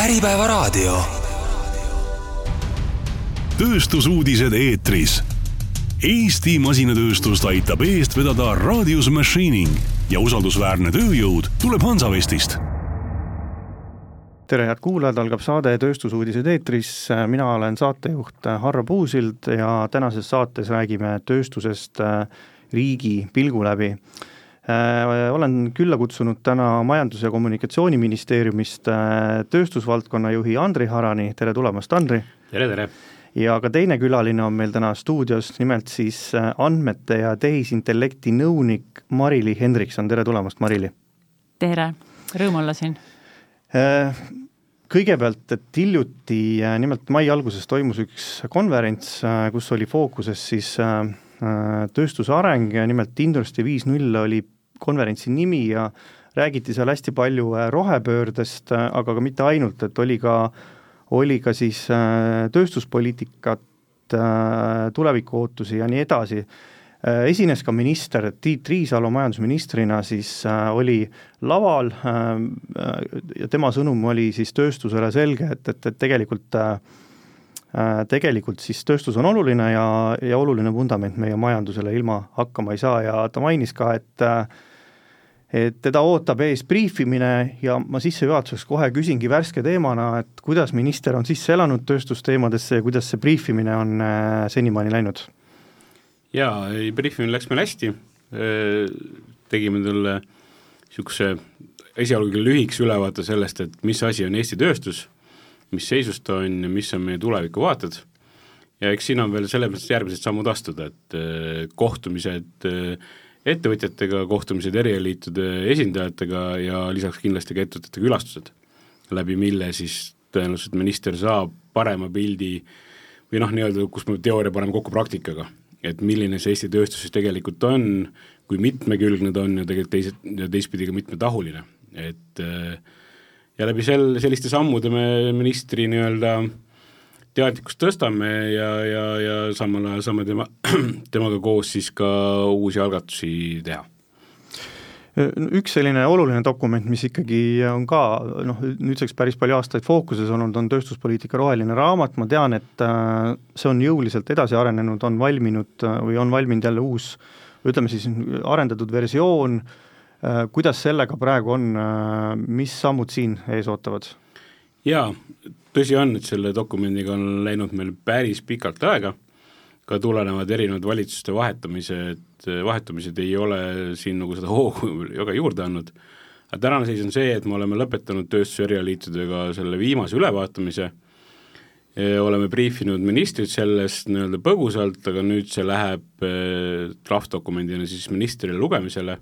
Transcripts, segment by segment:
Äripäevaraadio. tööstusuudised eetris. Eesti masinatööstust aitab eest vedada Radius Machining ja usaldusväärne tööjõud tuleb Hansavestist tere, head kuulajad, algab saade Tööstusuudised eetris, mina olen saatejuht Harro Puusild ja tänases saates räägime tööstusest riigi pilgu läbi. Olen külla kutsunud täna Majandus- ja Kommunikatsiooniministeeriumist tööstusvaldkonna juhi Andri Harani, tere tulemast, Andri! tere, tere! ja ka teine külaline on meil täna stuudios, nimelt siis andmete ja tehisintellekti nõunik Marili Hendrikson, tere tulemast, Marili! tere, rõõm olla siin Kõigepealt, et hiljuti, nimelt mai alguses toimus üks konverents, kus oli fookuses siis tööstuse areng, nimelt Industry viis null oli konverentsi nimi ja räägiti seal hästi palju rohepöördest, aga ka mitte ainult, et oli ka, oli ka siis tööstuspoliitikat, tulevikuootusi ja nii edasi. Äh, esines ka minister Tiit Riisalo majandusministrina, siis äh, oli laval äh, ja tema sõnum oli siis tööstusele selge, et, et, et tegelikult tegelikult siis tööstus on oluline ja, ja oluline vundament meie majandusele ilma hakkama ei saa ja ta mainis ka, et et teda ootab ees briifimine ja ma sissejuhatuseks kohe küsingi värske teemana, et kuidas minister on sisse elanud tööstusteemadesse ja kuidas see briifimine on senimaani läinud? Jaa, ei briifimine läks meil hästi, tegime talle niisuguse esialgu lühikese ülevaate sellest, et mis asi on Eesti tööstus, mis seisus ta on ja mis on meie tulevikuvaated, ja eks siin on veel selles mõttes järgmised sammud astuda, et kohtumised ettevõtjatega, kohtumised erialaliitude esindajatega ja lisaks kindlasti ka ettevõtete külastused, läbi mille siis tõenäoliselt minister saab parema pildi või noh, nii-öelda, kus me teooria paneme kokku praktikaga et milline see Eesti tööstus siis tegelikult on, kui mitmekülgne ta on ja tegelikult teised, ja teistpidi ka mitmetahuline, et äh, ja läbi sel, selliste sammude me ministri nii-öelda teadlikkust tõstame ja, ja, ja samal ajal saame tema, temaga koos siis ka uusi algatusi teha. Üks selline oluline dokument, mis ikkagi on ka noh, nüüdseks päris palju aastaid fookuses olnud, on tööstuspoliitika roheline raamat, ma tean, et äh, see on jõuliselt edasi arenenud, on valminud äh, või on valminud jälle uus ütleme siis arendatud versioon, äh, kuidas sellega praegu on, mis sammud siin ees ootavad? jaa, tõsi on, et selle dokumendiga on läinud meil päris pikalt aega, ka tulenevad erinevad valitsuste vahetamised, vahetumised ei ole siin nagu seda hoogu väga juurde andnud, aga tänane seis on see, et me oleme lõpetanud tööstuse erialaliitudega selle viimase ülevaatamise, oleme briifinud ministrit sellest nii-öelda põgusalt, aga nüüd see läheb draftdokumendina siis ministrile lugemisele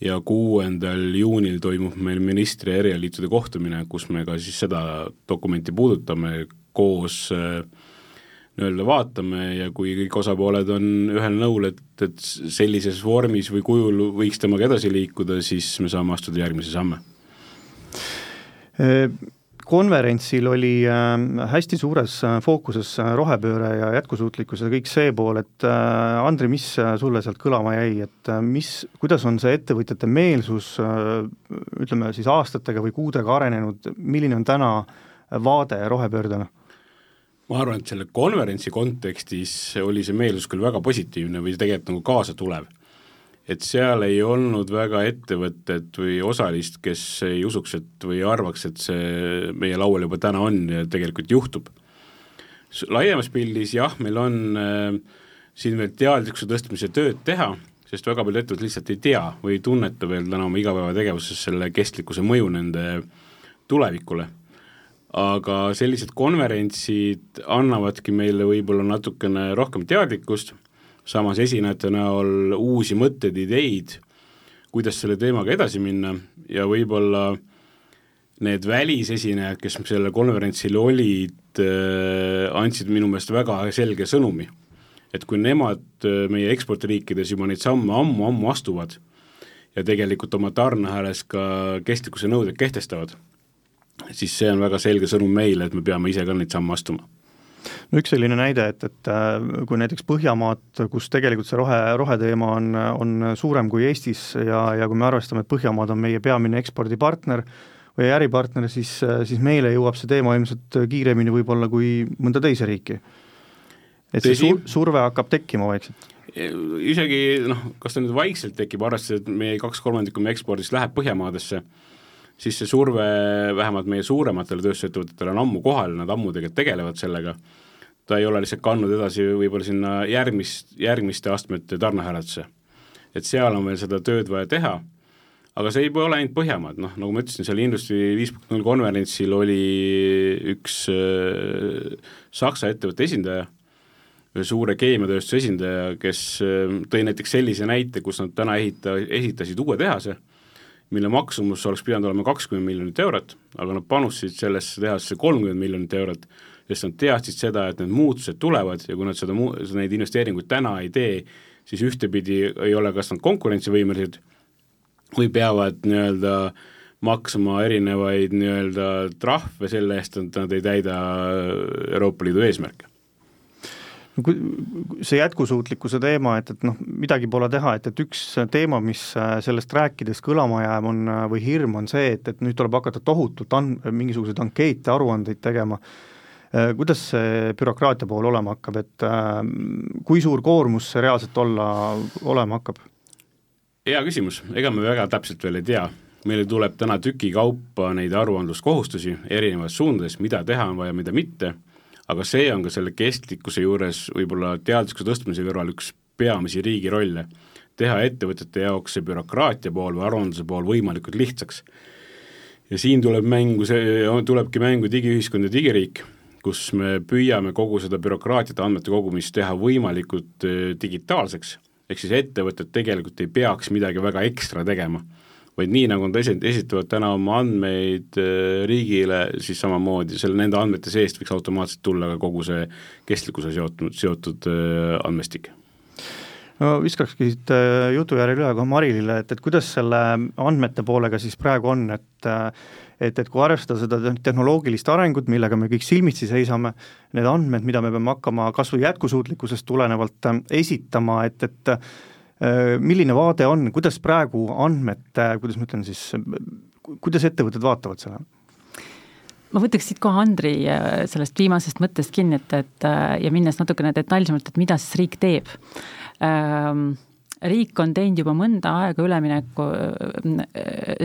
ja kuuendal juunil toimub meil ministri erialaliitude kohtumine, kus me ka siis seda dokumenti puudutame koos äh, nii-öelda vaatame ja kui kõik osapooled on ühel nõul, et, et sellises vormis või kujul võiks temaga edasi liikuda, siis me saame astuda järgmisi samme. Konverentsil oli hästi suures fookuses rohepööre ja jätkusuutlikkus ja kõik see pool, et Andri, mis sulle sealt kõlama jäi, et mis, kuidas on see ettevõtjate meelsus ütleme siis aastatega või kuudega arenenud, milline on täna vaade rohepöördele? ma arvan, et selle konverentsi kontekstis oli see meelsus küll väga positiivne või tegelikult nagu kaasatulev. Et seal ei olnud väga ettevõtet või osalist, kes ei usuks, et või arvaks, et see meie laual juba täna on ja tegelikult juhtub. laiemas pildis jah, meil on äh, siin veel teadlikkuse tõstmise tööd teha, sest väga paljud ettevõtted lihtsalt ei tea või ei tunneta veel täna oma igapäevategevuses selle kestlikkuse mõju nende tulevikule aga sellised konverentsid annavadki meile võib-olla natukene rohkem teadlikkust, samas esinejate näol uusi mõtteid, ideid, kuidas selle teemaga edasi minna ja võib-olla need välisesinejad, kes sellel konverentsil olid, äh, andsid minu meelest väga selge sõnumi. et kui nemad äh, meie ekspordiriikides juba neid samme ammu-ammu astuvad ja tegelikult oma tarneahelas ka kestlikkuse nõuded kehtestavad siis see on väga selge sõnum meile, et me peame ise ka neid samme astuma no üks selline näide, et, et äh, kui näiteks Põhjamaad, kus tegelikult see rohe, roheteema on, on suurem kui Eestis ja, ja kui me arvestame, et Põhjamaad on meie peamine ekspordipartner, või äripartner, siis, siis meile jõuab see teema ilmselt kiiremini võib-olla kui mõnda teise riiki. et see sur-, surve hakkab tekkima vaikselt isegi noh, kas ta nüüd vaikselt tekib, arvestades, et meie kaks kolmandikku meie ekspordist läheb Põhjamaadesse, siis see surve vähemalt meie suurematele tööstusettevõtetele on ammu kohal, nad ammu tegelikult tegelevad sellega, ta ei ole lihtsalt kandnud edasi võib-olla sinna järgmist, järgmiste astmete tarnehääletusse. et seal on veel seda tööd vaja teha, aga see ei ole ainult Põhjamaad, noh, nagu ma ütlesin, seal Industry viis punkt null konverentsil oli üks äh, Saksa ettevõtte esindaja ühe suure keemiatööstuse esindaja, kes ähm, tõi näiteks sellise näite, kus nad täna ehita, ehitasid uue tehase, mille maksumus oleks pidanud olema kakskümmend miljonit eurot, aga nad panustasid sellesse tehasesse kolmkümmend miljonit eurot, sest nad teadsid seda, et need muutused tulevad ja kui nad seda muu-, neid investeeringuid täna ei tee, siis ühtepidi ei ole kas nad konkurentsivõimelised või peavad nii-öelda maksma erinevaid nii-öelda trahve selle eest, et nad ei täida Euroopa Liidu eesmärke see jätkusuutlikkuse teema, et, et noh, midagi pole teha, et, et üks teema, mis äh, sellest rääkides kõlama jääb, on äh, või hirm on see, et, et nüüd tuleb hakata tohutult an-, mingisuguseid ankeete, aruandeid tegema, äh, kuidas see bürokraatia pool olema hakkab, et kui suur koormus see reaalselt olla, olema hakkab? hea küsimus, ega me väga täpselt veel ei tea, meile tuleb täna tükikaupa neid aruandluskohustusi erinevas suundades, mida teha on vaja, mida mitte aga see on ka selle kestlikkuse juures võib-olla teadlikkuse tõstmise kõrval üks peamisi riigi rolle, teha ettevõtete jaoks see bürokraatia pool või aruandluse pool võimalikult lihtsaks. ja siin tuleb mängu see, tulebki mängu digiühiskond ja digiriik, kus me püüame kogu seda bürokraatiat, andmete kogumist teha võimalikult äh, digitaalseks, ehk siis ettevõtted tegelikult ei peaks midagi väga ekstra tegema vaid nii, nagu nad esi-, esitavad täna oma andmeid äh, riigile, siis samamoodi selle, nende andmete seest võiks automaatselt tulla ka kogu see kestlikkuse seotud, seotud äh, andmestik. No viskakski siit äh, jutu järel üle ka Marilile, et, et kuidas selle andmete poolega siis praegu on, et et, et kui arvestada seda tehnoloogilist arengut, millega me kõik silmitsi seisame, need andmed, mida me peame hakkama kas või jätkusuutlikkusest tulenevalt esitama, et, et milline vaade on, kuidas praegu andmete, kuidas ma ütlen siis, kuidas ettevõtted vaatavad sellele? ma võtaks siit kohe Andri äh, sellest viimasest mõttest kinni, et, et äh, ja minnes natukene detailsemalt, et mida siis riik teeb ähm, riik on teinud juba mõnda aega ülemineku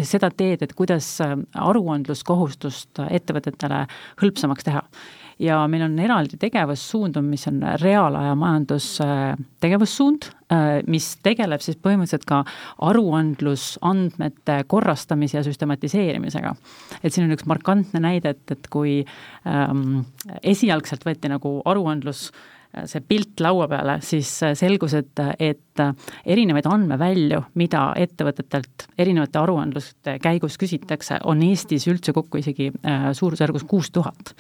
seda teed, et kuidas aruandluskohustust ettevõtetele hõlpsamaks teha ja meil on eraldi tegevussuund, mis on reaalaja majandus tegevussuund, mis tegeleb siis põhimõtteliselt ka aruandlusandmete korrastamise ja süstematiseerimisega. et siin on üks markantne näide, et, et kui ähm, esialgselt võeti nagu aruandlus see pilt laua peale, siis selgus, et, et erinevaid andmevälju, mida ettevõtetelt erinevate aruandluste käigus küsitakse, on Eestis üldse kokku isegi äh, suurusjärgus kuus tuhat.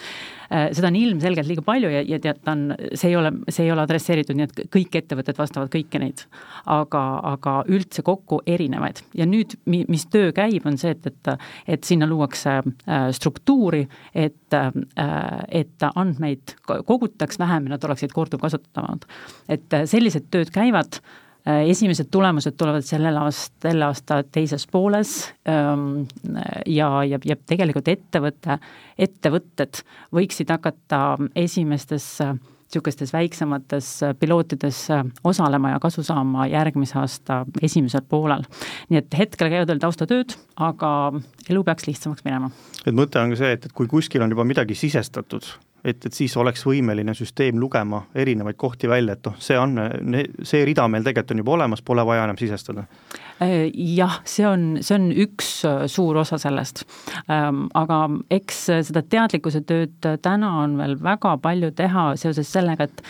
Äh, seda on ilmselgelt liiga palju ja, ja tead, ta on, see ei ole, see ei ole adresseeritud nii, et kõik ettevõtted vastavad kõiki neid. aga, aga üldse kokku erinevaid ja nüüd, mis töö käib, on see, et, et, et sinna luuakse äh, struktuuri, et, et andmeid kogutaks vähem ja nad oleksid korduvkasutatavad. et sellised tööd käivad Äh, esimesed tulemused tulevad sellel aast-, selle aasta teises pooles ähm, ja, ja, ja tegelikult ettevõte, ettevõtted võiksid hakata esimestes niisugustes väiksemates pilootides osalema ja kasu saama järgmise aasta esimesel poolel. nii et hetkel käivad veel taustatööd, aga elu peaks lihtsamaks minema. et mõte on ka see, et, et kui kuskil on juba midagi sisestatud, et, et siis oleks võimeline süsteem lugema erinevaid kohti välja, et noh, see on, see rida meil tegelikult on juba olemas, pole vaja enam sisestada. Jah, see on, see on üks äh, suur osa sellest. Ähm, aga eks seda teadlikkuse tööd täna on veel väga palju teha seoses sellega, et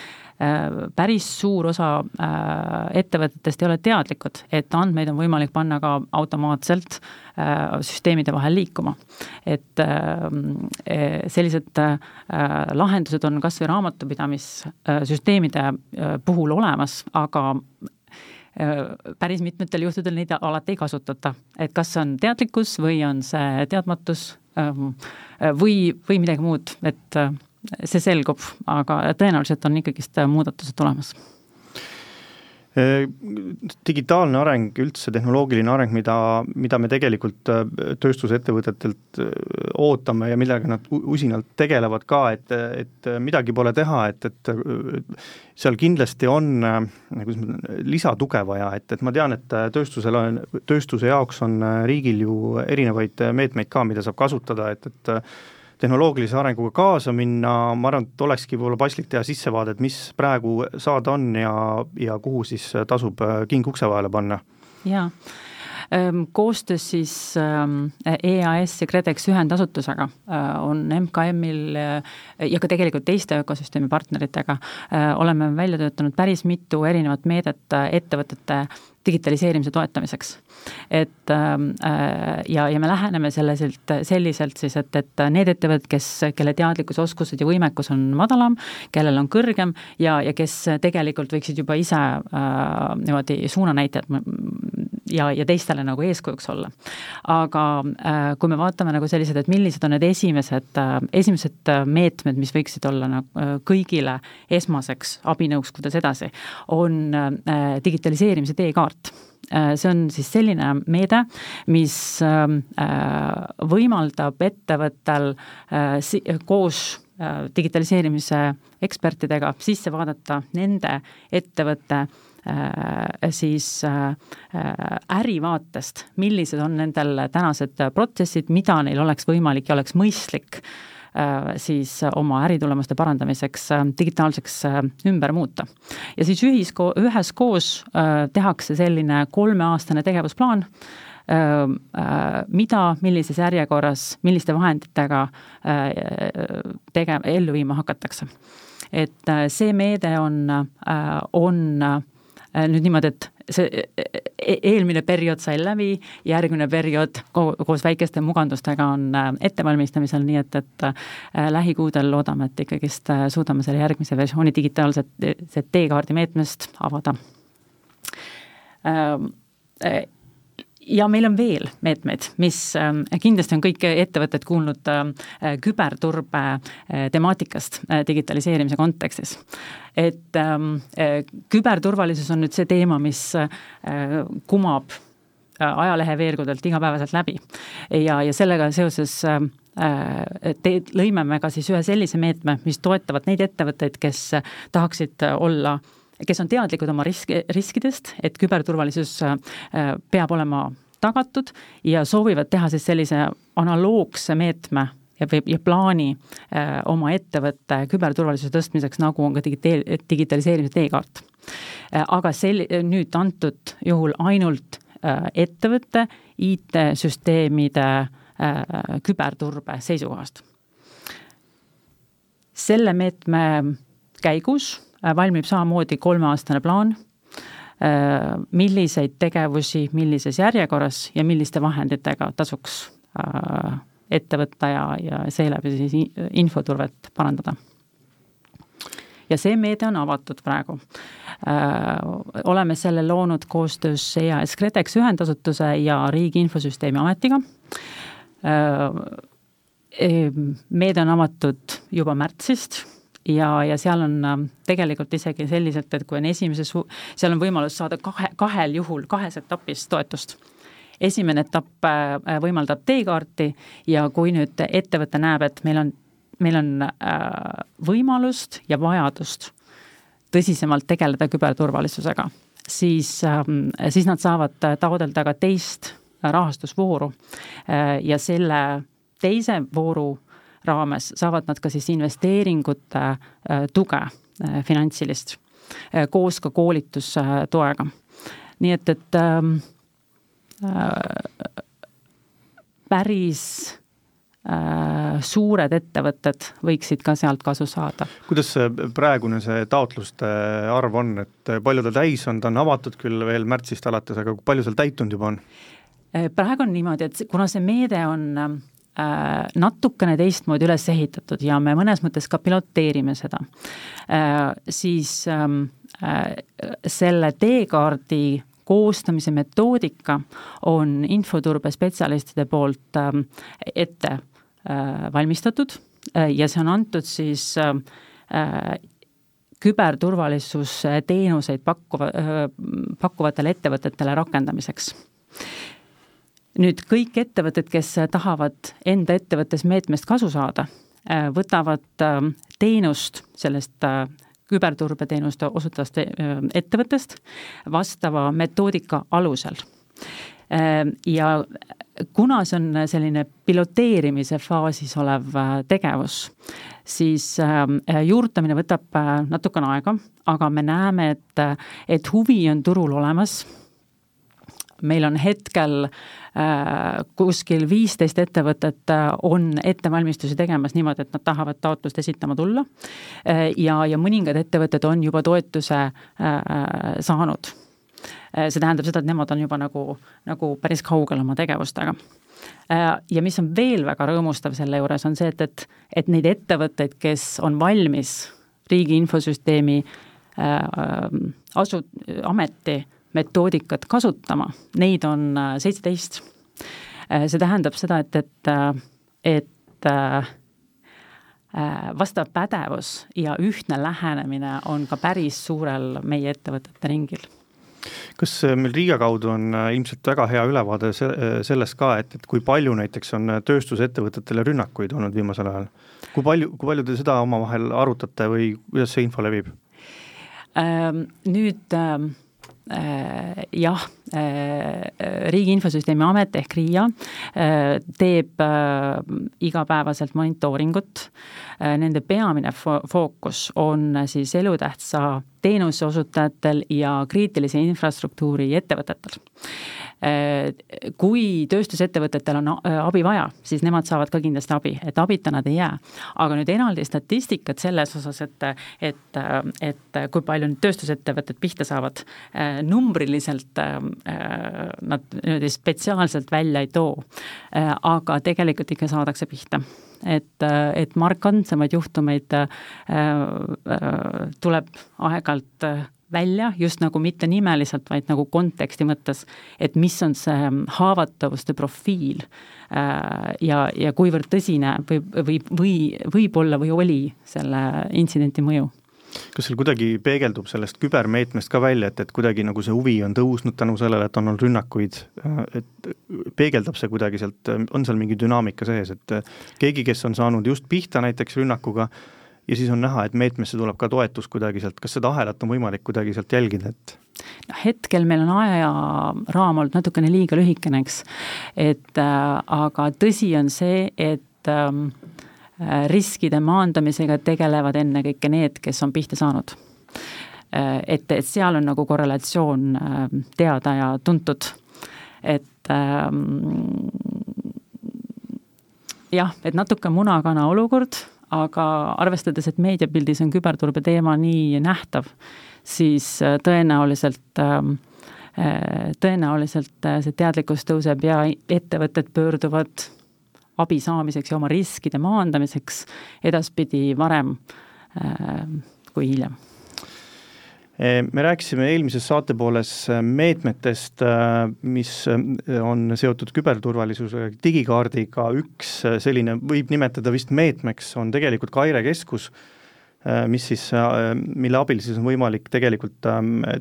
päris suur osa äh, ettevõtetest ei ole teadlikud, et andmeid on võimalik panna ka automaatselt äh, süsteemide vahel liikuma. et sellised lahendused on kas või raamatupidamissüsteemide puhul olemas, aga päris mitmetel juhtudel neid alati ei kasutata, et kas on teadlikkus või on see teadmatus ähm, või, või midagi muud, et see selgub, aga tõenäoliselt on ikkagist muudatused tulemas digitaalne areng, üldse tehnoloogiline areng, mida, mida me tegelikult äh, tööstusettevõtetelt äh, ootame ja millega nad usinalt tegelevad ka, et, et midagi pole teha, et, et seal kindlasti on, kuidas ma ütlen, lisatuge vaja, et, et ma tean, et tööstusel on, tööstuse jaoks on riigil ju erinevaid meetmeid ka, mida saab kasutada, et, et tehnoloogilise arenguga kaasa minna, ma arvan, et olekski võib-olla paslik teha sissevaadet, mis praegu saada on ja, ja kuhu siis tasub äh, king ukse vahele panna. jaa ehm, koostöös siis EAS ja KredEx ühendasutusega äh, on MKM-il äh, ja ka tegelikult teiste ökosüsteemi partneritega oleme välja töötanud päris mitu erinevat meedet ettevõtete digitaliseerimise toetamiseks. et ähm, äh, ja, ja me läheneme selliselt, selliselt siis, et, et need ettevõtted, kes, kelle teadlikkus, oskused ja võimekus on madalam, kellel on kõrgem ja, ja kes tegelikult võiksid juba ise äh, niimoodi suunanäitajad ja, ja teistele nagu eeskujuks olla. aga äh, kui me vaatame nagu sellised, et millised on need esimesed äh,, esimesed meetmed, mis võiksid olla nagu äh, kõigile esmaseks abinõuks, kuidas edasi, on äh, digitaliseerimise teekaart äh, see on siis selline meede, mis ähm, äh, võimaldab ettevõttel äh, koos digitaliseerimise ekspertidega sisse vaadata nende ettevõtte siis ärivaatest, millised on nendel tänased protsessid, mida neil oleks võimalik ja oleks mõistlik siis oma äritulemuste parandamiseks digitaalseks ümber muuta. ja siis ühisko-, üheskoos tehakse selline kolmeaastane tegevusplaan, mida, millises järjekorras, milliste vahenditega tege-, ellu viima hakatakse. et see meede on, on Äh, nüüd niimoodi, et see e-, e-, eelmine periood sai läbi, järgmine periood koos väikeste mugandustega on äh, ettevalmistamisel, nii et, et äh, lähikuudel loodame, et ikkagist suudame selle järgmise versiooni digitaalset, teekaardi meetmest avada ja meil on veel meetmeid, mis ähm, kindlasti on kõik ettevõtted kuulnud ähm, küberturbe äh, temaatikast äh, digitaliseerimise kontekstis. et ähm, äh, küberturvalisus on nüüd see teema, mis kumab ajalehe veergudelt igapäevaselt läbi. ja, ja sellega seoses te, lõime me ka siis ühe sellise meetme, mis toetavad neid ettevõtteid, kes tahaksid olla kes on teadlikud oma risk, riskidest, et küberturvalisus äh, peab olema tagatud ja soovivad teha siis sellise analoogse meetme ja, ja plaani äh, oma ettevõtte küberturvalisuse tõstmiseks, nagu on ka digiteel-, digitaliseerimise teekaart äh,. aga sel-, nüüd antud juhul ainult äh, ettevõtte IT-süsteemide äh, küberturbe seisukohast. selle meetme käigus Äh, valmib samamoodi kolmeaastane plaan, äh, milliseid tegevusi, millises järjekorras ja milliste vahenditega tasuks äh, ette võtta ja, ja seeläbi siis infoturvet parandada. ja see meede on avatud praegu. oleme selle loonud koostöös EAS KredEx ühendasutuse ja Riigi Infosüsteemi Ametiga meede on avatud juba märtsist ja, ja seal on ähm, tegelikult isegi selliselt, et kui on esimeses, seal on võimalus saada kahe, kahel juhul kahes etapis toetust. esimene etapp äh, võimaldab teekaarti ja kui nüüd ettevõte näeb, et meil on, meil on äh, võimalust ja vajadust tõsisemalt tegeleda küberturvalisusega, siis, ähm, siis nad saavad taodelda ka teist rahastusvooru äh, ja selle teise vooru raames saavad nad ka siis investeeringute äh, tuge, äh, finantsilist, äh, koos ka koolitustoega. nii et, et ähm, päris äh, suured ettevõtted võiksid ka sealt kasu saada. kuidas see praegune see taotluste arv on, et palju ta täis on, ta on avatud küll veel märtsist alates, aga palju seal täitunud juba on? praegu on niimoodi, et kuna see meede on Äh, natukene teistmoodi üles ehitatud ja me mõnes mõttes ka piloteerime seda, äh, siis ähm, äh, selle teekaardi koostamise metoodika on infoturbe spetsialistide poolt ähm, ette valmistatud ja see on antud siis küberturvalisusteenuseid pakkuva, pakkuvatele ettevõtetele rakendamiseks nüüd kõik ettevõtted, kes tahavad enda ettevõttes meetmest kasu saada, võtavad teenust sellest küberturbeteenuste osutavast ettevõttest vastava metoodika alusel. Ja kuna see on selline piloteerimise faasis olev tegevus, siis juurutamine võtab natukene aega, aga me näeme, et, et huvi on turul olemas meil on hetkel äh, kuskil viisteist ettevõtet äh, on ettevalmistusi tegemas niimoodi, et nad tahavad taotlust esitama tulla äh, ja, ja mõningad ettevõtted on juba toetuse saanud. see tähendab seda, et nemad on juba nagu, nagu päris kaugel oma tegevustega ja mis on veel väga rõõmustav selle juures, on see, et, et, et neid ettevõtteid, kes on valmis riigi infosüsteemi äh, asu-, ameti metoodikat kasutama, neid on äh, seitseteist. Äh, see tähendab seda, et, et, äh, et vastav pädevus ja ühtne lähenemine on ka päris suurel meie ettevõtete ringil kas meil Riia kaudu on ilmselt väga hea ülevaade sellest ka, et, et kui palju näiteks on tööstusettevõtetele rünnakuid olnud viimasel ajal? kui palju, kui palju te seda omavahel arutate või kuidas see info levib? Ähm, nüüd ähm, Äh, jah, äh, Riigi Infosüsteemi Amet ehk RIA äh, teeb igapäevaselt monitooringut, nende peamine fo-, fookus on siis elutähtsa teenuse osutajatel ja kriitilise infrastruktuuri ettevõtetel. Äh, kui tööstusettevõtetel on äh, abi vaja, siis nemad saavad ka kindlasti abi, et abita nad ei jää. aga nüüd eraldi statistikat selles osas, et, et, et kui palju nüüd tööstusettevõtted pihta saavad, äh, numbriliselt nad niimoodi spetsiaalselt välja ei too. aga tegelikult ikka saadakse pihta et, et markantsemaid juhtumeid tuleb aeg-ajalt välja, just nagu mitte nimeliselt, vaid nagu konteksti mõttes, et mis on see haavatavuste profiil äh, ja, ja kuivõrd tõsine või, või, või võib-olla või oli selle intsidenti mõju. Kas seal kuidagi peegeldub sellest kübermeetmest ka välja, et, et kuidagi nagu see huvi on tõusnud tänu sellele, et on olnud rünnakuid, et peegeldab see kuidagi sealt, on seal mingi dünaamika sees, et keegi, kes on saanud just pihta näiteks rünnakuga, ja siis on näha, et meetmesse tuleb ka toetus kuidagi sealt, kas seda ahelat on võimalik kuidagi sealt jälgida, et noh, hetkel meil on ajaraam olnud natukene liiga lühikene, eks, et äh, aga tõsi on see, et ähm, äh, riskide maandamisega tegelevad ennekõike need, kes on pihta saanud äh,. et, et seal on nagu korrelatsioon äh, teada ja tuntud, et ähm, jah, et natuke muna-kana olukord aga arvestades, et meediapildis on küberturbe teema nii nähtav, siis äh, tõenäoliselt ähm, äh, tõenäoliselt äh, see teadlikkus tõuseb ja ettevõtted pöörduvad abi saamiseks ja oma riskide maandamiseks edaspidi varem kui hiljem me rääkisime eelmises saatepooles eh, meetmetest, eh, mis on seotud küberturvalisusega, digikaardiga, üks selline võib nimetada vist meetmeks, on tegelikult Kaire keskus, mis siis, mille abil siis on võimalik tegelikult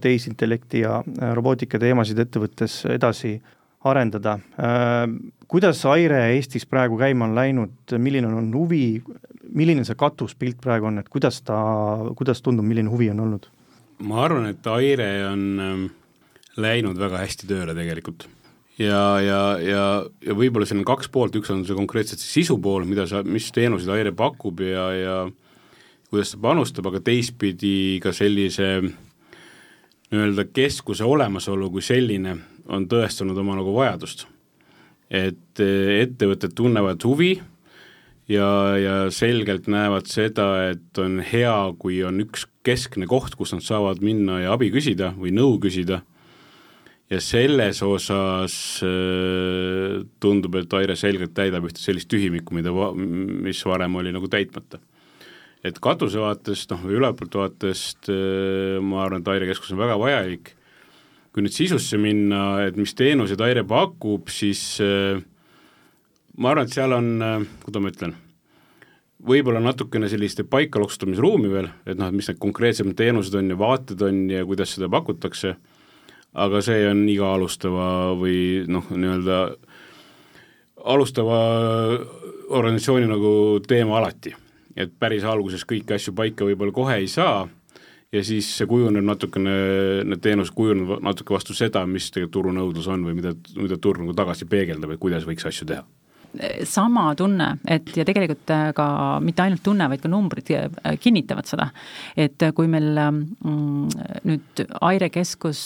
tehisintellekti ja robootika teemasid ettevõttes edasi arendada. Kuidas Aire Eestis praegu käima on läinud, milline on huvi, milline see katuspilt praegu on, et kuidas ta, kuidas tundub, milline huvi on olnud? Ma arvan, et Aire on ähm, läinud väga hästi tööle tegelikult. ja, ja, ja, ja võib-olla siin on kaks poolt, üks on see konkreetselt see sisu pool, mida sa, mis teenuseid Aire pakub ja, ja kuidas ta panustab, aga teistpidi ka sellise nii-öelda keskuse olemasolu kui selline on tõestanud oma nagu vajadust. et äh, ettevõtted tunnevad huvi ja, ja selgelt näevad seda, et on hea, kui on üks keskne koht, kus nad saavad minna ja abi küsida või nõu küsida, ja selles osas äh, tundub, et Aire selgelt täidab ühte sellist tühimikku, mida, mis varem oli nagu täitmata. et katuse vaatest, noh, või ülepoolt vaatest äh, ma arvan, et Aire keskus on väga vajalik, kui nüüd sisusse minna, et mis teenuseid Aire pakub, siis äh, ma arvan, et seal on, kuidas ma ütlen, võib-olla natukene sellist paikaloksutamisruumi veel, et noh, et mis need konkreetsemad teenused on ja vaated on ja kuidas seda pakutakse, aga see on iga alustava või noh, nii-öelda alustava organisatsiooni nagu teema alati. et päris alguses kõiki asju paika võib-olla kohe ei saa ja siis see kujuneb natukene, need teenused kujunevad natuke vastu seda, mis tegelikult turunõudlus on või mida, mida turg nagu tagasi peegeldab, et kuidas võiks asju teha sama tunne, et ja tegelikult äh, ka mitte ainult tunne, vaid ka numbrid äh, kinnitavad seda. et äh, kui meil mm, nüüd Aire keskus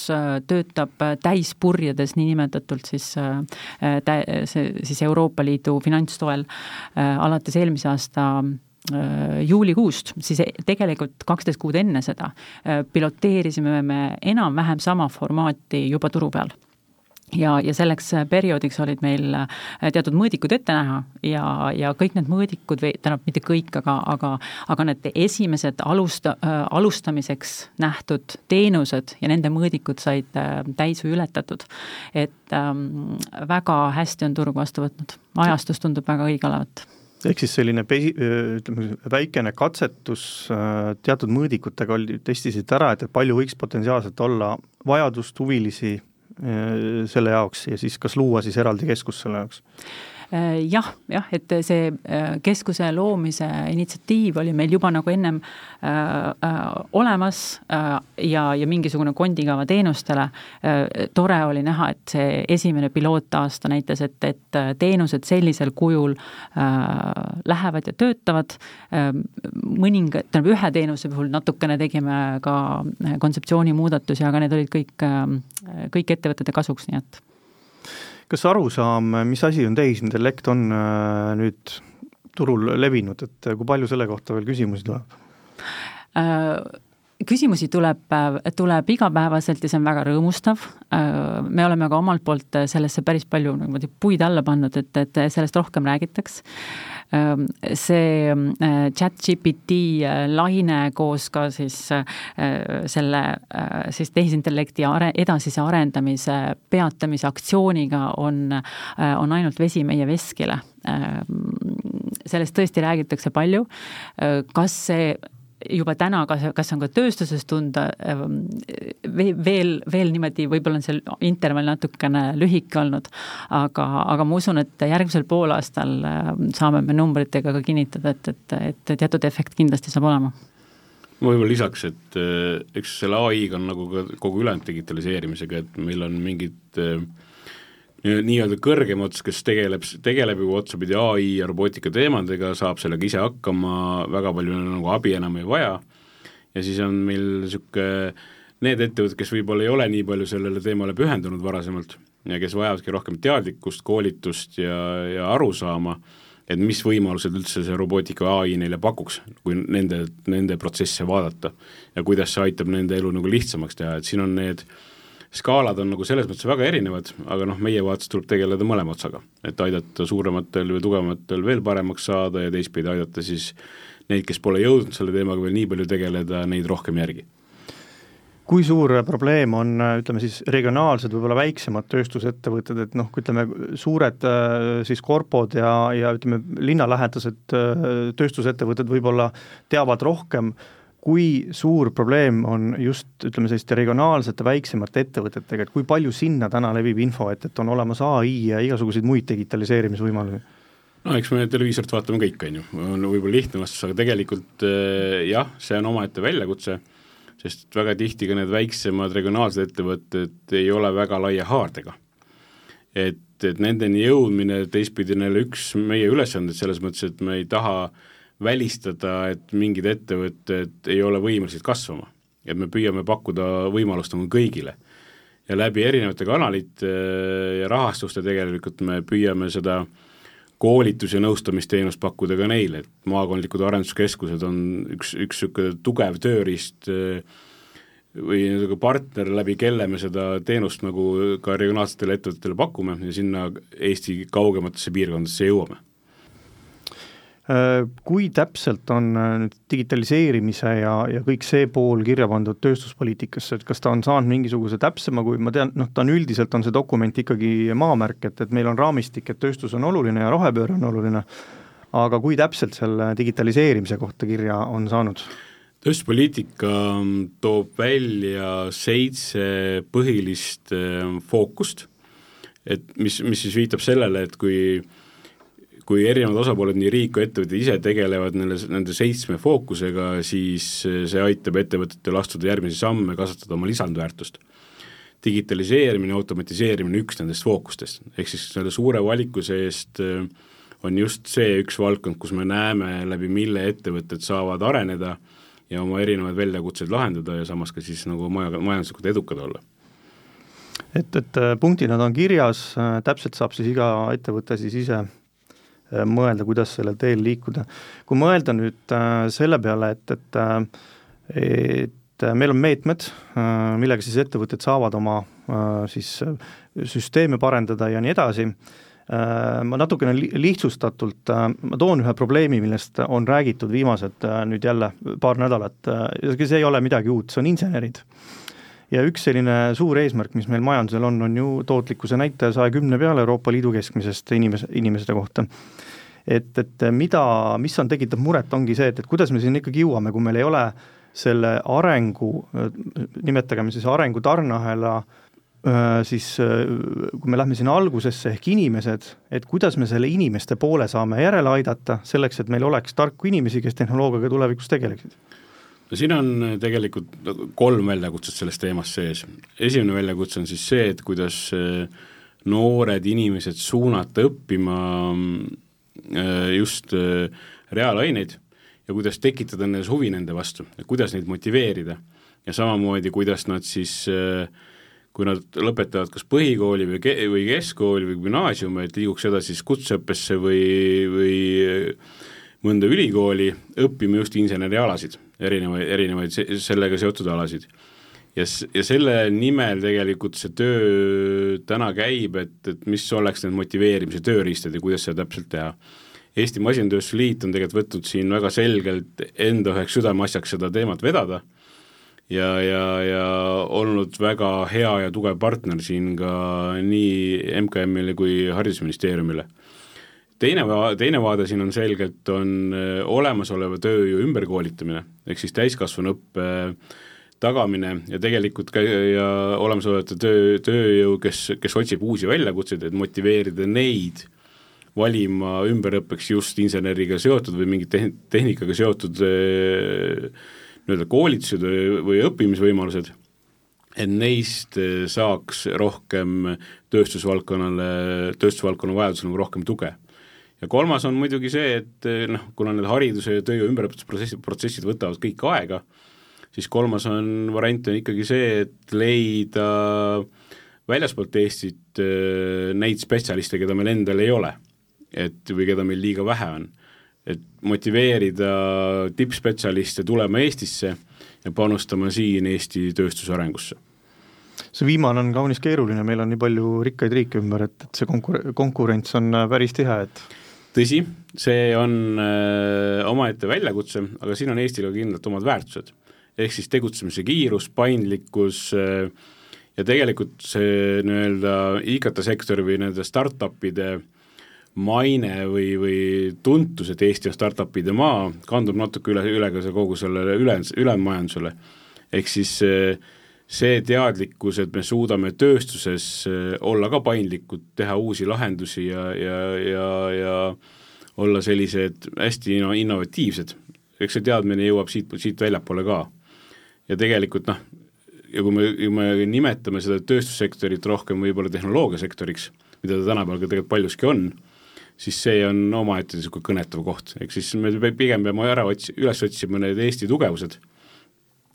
töötab täispurjedes niinimetatult siis tä-, see siis Euroopa Liidu finantstoel alates eelmise aasta juulikuust, siis tegelikult kaksteist kuud enne seda piloteerisime me enam-vähem sama formaati juba turu peal ja, ja selleks äh, perioodiks olid meil äh, teatud mõõdikud ette näha ja, ja kõik need mõõdikud või tähendab, mitte kõik, aga, aga, aga need esimesed alusta äh,, alustamiseks nähtud teenused ja nende mõõdikud said äh, täis või ületatud. et ähm, väga hästi on turg vastu võtnud, ajastus tundub väga õige olevat ehk siis selline pesi-, ütleme, väikene katsetus teatud mõõdikutega oli, testisite ära, et palju võiks potentsiaalselt olla vajadust, huvilisi Äh, selle jaoks ja siis kas luua siis eraldi keskus selle jaoks? Äh, jah, jah, et see äh, keskuse loomise initsiatiiv oli meil juba nagu ennem äh, olemas ja, ja mingisugune kondikava teenustele. Tore oli näha, et see esimene pilootaasta näitas, et, et teenused sellisel kujul äh, lähevad ja töötavad. Mõninga, tähendab ühe teenuse puhul natukene tegime ka kontseptsiooni muudatusi, aga need olid kõik kõik ettevõtete kasuks, nii et kas arusaam, mis asi on tehisintellekt, on äh, nüüd turul levinud, et kui palju selle kohta veel küsimusi tuleb äh,? küsimusi tuleb, tuleb igapäevaselt ja see on väga rõõmustav. Äh, me oleme ka omalt poolt sellesse päris palju niimoodi puid alla pannud, et, et sellest rohkem räägitaks see äh, chat GPT äh, laine koos ka siis äh, selle siis tehisintellekti are-, edasise arendamise peatamise aktsiooniga on, on ainult vesi meie veskile. Ehm, sellest tõesti räägitakse palju, kas see juba täna, kas, kas on ka tööstuses tunda, ähm, veel, veel niimoodi, võib-olla on see intervall natukene lühike olnud, aga, aga ma usun, et järgmisel poolaastal ähm, saame me numbritega ka kinnitada, et, et, et teatud efekt kindlasti saab olema. Ma võib-olla lisaks, et äh, eks selle ai-ga on nagu ka kogu ülejäänud digitaliseerimisega, et meil on mingid äh, nii-öelda kõrgem ots, kes tegeleb, tegeleb juba otsapidi ai ja robootika teemadega, saab sellega ise hakkama, väga palju nagu abi enam ei vaja, ja siis on meil niisugune need ettevõtted, kes võib-olla ei ole nii palju sellele teemale pühendunud varasemalt ja kes vajavadki rohkem teadlikkust, koolitust ja, ja arusaama, et mis võimalused üldse see robootika ai neile pakuks, kui nende, nende protsesse vaadata. ja kuidas see aitab nende elu nagu lihtsamaks teha, et siin on need äh, skaalad on nagu selles mõttes väga erinevad, aga noh, meie vaates tuleb tegeleda mõlema otsaga, et aidata suurematel või tugevamatel veel paremaks saada ja teistpidi aidata siis neid, kes pole jõudnud selle teemaga veel nii palju tegeleda, neid rohkem järgi. Kui suur probleem on, ütleme siis regionaalsed, võib-olla väiksemad tööstusettevõtted, et noh, ütleme suured siis korpod ja, ja ütleme, linnalähedased tööstusettevõtted võib-olla teavad rohkem kui suur probleem on just ütleme, selliste regionaalsete väiksemate ettevõtetega, et kui palju sinna täna levib info, et, et on olemas ai ja igasuguseid muid digitaliseerimisvõimalusi? no eks me televiisorit vaatame kõik, on ju, on võib-olla lihtne vastus, aga tegelikult äh, jah, see on omaette väljakutse, sest väga tihti ka need väiksemad regionaalsed ettevõtted ei ole väga laia haardega. et, et nendeni jõudmine teistpidi on jälle üks meie ülesandeid selles mõttes, et me ei taha äh, välistada, et mingid ettevõtted ei ole võimelised kasvama. et me püüame pakkuda võimalust nagu kõigile. ja läbi erinevate kanalite äh, ja rahastuste tegelikult me püüame seda koolitus- ja nõustamisteenust pakkuda ka neile, et maakondlikud arenduskeskused on üks, üks niisugune tugev tööriist äh, või nagu partner, läbi kelle me seda teenust nagu ka regionaalsetele ettevõtetele pakume ja sinna Eesti kaugematesse piirkondadesse jõuame kui täpselt on äh, nüüd digitaliseerimise ja, ja kõik see pool kirja pandud tööstuspoliitikasse, et kas ta on saanud mingisuguse täpsema, kui ma tean, noh, ta on üldiselt, on see dokument ikkagi maamärk, et, et meil on raamistik, et tööstus on oluline ja rohepööre on oluline, aga kui täpselt selle digitaliseerimise kohta kirja on saanud? tööstuspoliitika toob välja seitse põhilist fookust, et mis, mis siis viitab sellele, et kui kui erinevad osapooled, nii riik kui ettevõtted ise tegelevad nende, nende seitsme fookusega, siis see aitab ettevõtetel astuda järgmisi samme, kasvatada oma lisandväärtust. Digitaliseerimine, automatiseerimine üks nendest fookustest, ehk siis selle suure valiku seest äh, on just see üks valdkond, kus me näeme, läbi mille ettevõtted saavad areneda ja oma erinevaid väljakutseid lahendada ja samas ka siis nagu maja, majanduslikult edukad olla. Et, et äh, punktid nad on kirjas, äh, täpselt saab siis iga ettevõte siis ise mõelda, kuidas sellel teel liikuda. kui mõelda nüüd selle peale, et, et et et äh, meil on meetmed, äh, millega siis ettevõtted saavad oma äh, siis süsteeme parendada ja nii edasi, ma natukene lihtsustatult, ma toon ühe probleemi, millest on räägitud viimased nüüd jälle paar nädalat, see ei ole midagi uut, see on insenerid. Ja üks selline suur eesmärk, mis meil majandusel on, on ju tootlikkuse näitaja saja kümne peale Euroopa Liidu keskmisest inimese, inimeste kohta et, et mida, mis on, tekitab muret, ongi see, et, et kuidas me sinna ikkagi jõuame, kui meil ei ole selle arengu, nimetagem siis arengu tarneahela siis kui me lähme sinna algusesse ehk inimesed, et kuidas me selle inimeste poole saame järele aidata, selleks et meil oleks tarku inimesi, kes tehnoloogiaga tulevikus tegeleksid? No siin on tegelikult kolm väljakutset selles teemas sees. esimene väljakutse on siis see, et kuidas noored inimesed suunata õppima just reaalaineid ja kuidas tekitada nendes huvi nende vastu, kuidas neid motiveerida. ja samamoodi, kuidas nad siis kui nad lõpetavad kas põhikooli või ke-, või keskkooli või gümnaasiumi, et liiguks edasi siis kutseõppesse või, või mõnda ülikooli õppima just insenerialasid, erinevaid, erinevaid sellega seotud alasid. ja, ja selle nimel tegelikult see töö täna käib, et, et mis oleks need motiveerimise tööriistad ja kuidas seda täpselt teha Eesti Masintööstuse Liit on tegelikult võtnud siin väga selgelt enda üheks südameasjaks seda teemat vedada ja, ja, ja olnud väga hea ja tugev partner siin ka nii MKM-ile kui Haridusministeeriumile. Teine, teine vaade siin on selgelt, on äh, olemasoleva tööjõu ümberkoolitamine, ehk siis täiskasvanuõppe äh, tagamine ja tegelikult ka ja olemasolevate töö, tööjõu, kes, kes otsib uusi väljakutseid, et motiveerida neid valima ümberõppeks just inseneriga seotud või mingi tehn-, tehnikaga seotud eh, nii-öelda koolitused või, või õppimisvõimalused, et neist saaks rohkem tööstusvaldkonnale, tööstusvaldkonna vajadusel nagu rohkem tuge. Ja kolmas on muidugi see, et eh, noh, kuna need hariduse ja töö ümberõpetusprotsessid, protsessid võtavad kõik aega, siis kolmas on, variant on ikkagi see, et leida väljaspoolt Eestit neid spetsialiste, keda meil endal ei ole et või keda meil liiga vähe on. et motiveerida tippspetsialiste tulema Eestisse ja panustama siin Eesti tööstuse arengusse see viimane on kaunis keeruline, meil on nii palju rikkaid riike ümber, et, et see konkur-, konkurents on äh, päris tihe, et tõsi, see on äh, omaette väljakutse, aga siin on Eestil ka kindlalt omad väärtused. ehk siis tegutsemise kiirus, paindlikkus äh, ja tegelikult see nii-öelda IKT-sektori või nende startup'ide äh, maine või, või tuntus, et Eesti on startup'ide maa, kandub natuke üle, üle ka kogu sellele üle, ülejäänud ehk siis see teadlikkus, et me suudame tööstuses olla ka paindlikud, teha uusi lahendusi ja, ja, ja, ja olla sellised hästi innovatiivsed, eks see teadmine jõuab siit, siit väljapoole ka. ja tegelikult noh, ja kui me, kui me nimetame seda tööstussektorit rohkem võib-olla tehnoloogiasektoriks, mida ta tänapäeval ka tegelikult paljuski on, siis see on omaette niisugune kõnetav koht, ehk siis me pigem peame ära otsi-, üles otsima need Eesti tugevused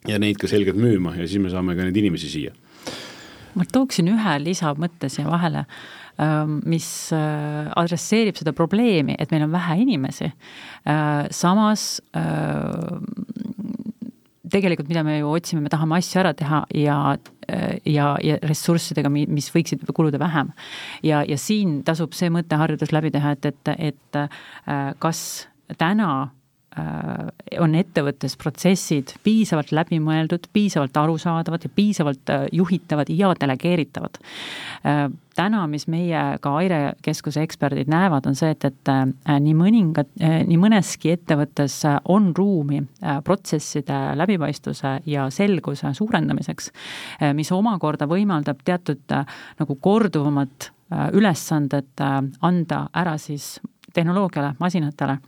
ja neid ka selgelt müüma ja siis me saame ka neid inimesi siia. ma tooksin ühe lisamõtte siia vahele, ähm, mis äh, adresseerib seda probleemi, et meil on vähe inimesi, äh, samas äh, tegelikult, mida me ju otsime, me tahame asju ära teha ja, ja, ja ressurssidega, mis võiksid kuluda vähem. ja, ja siin tasub see mõtteharjutus läbi teha, et, et, et kas täna on ettevõttes protsessid piisavalt läbimõeldud, piisavalt arusaadavad ja piisavalt juhitavad ja delegeeritavad. Täna, mis meie ka Aire keskuse eksperdid näevad, on see, et, et nii mõningad, nii mõneski ettevõttes on ruumi protsesside läbipaistvuse ja selguse suurendamiseks, mis omakorda võimaldab teatud nagu korduvamat ülesanded anda ära siis tehnoloogiale, masinatele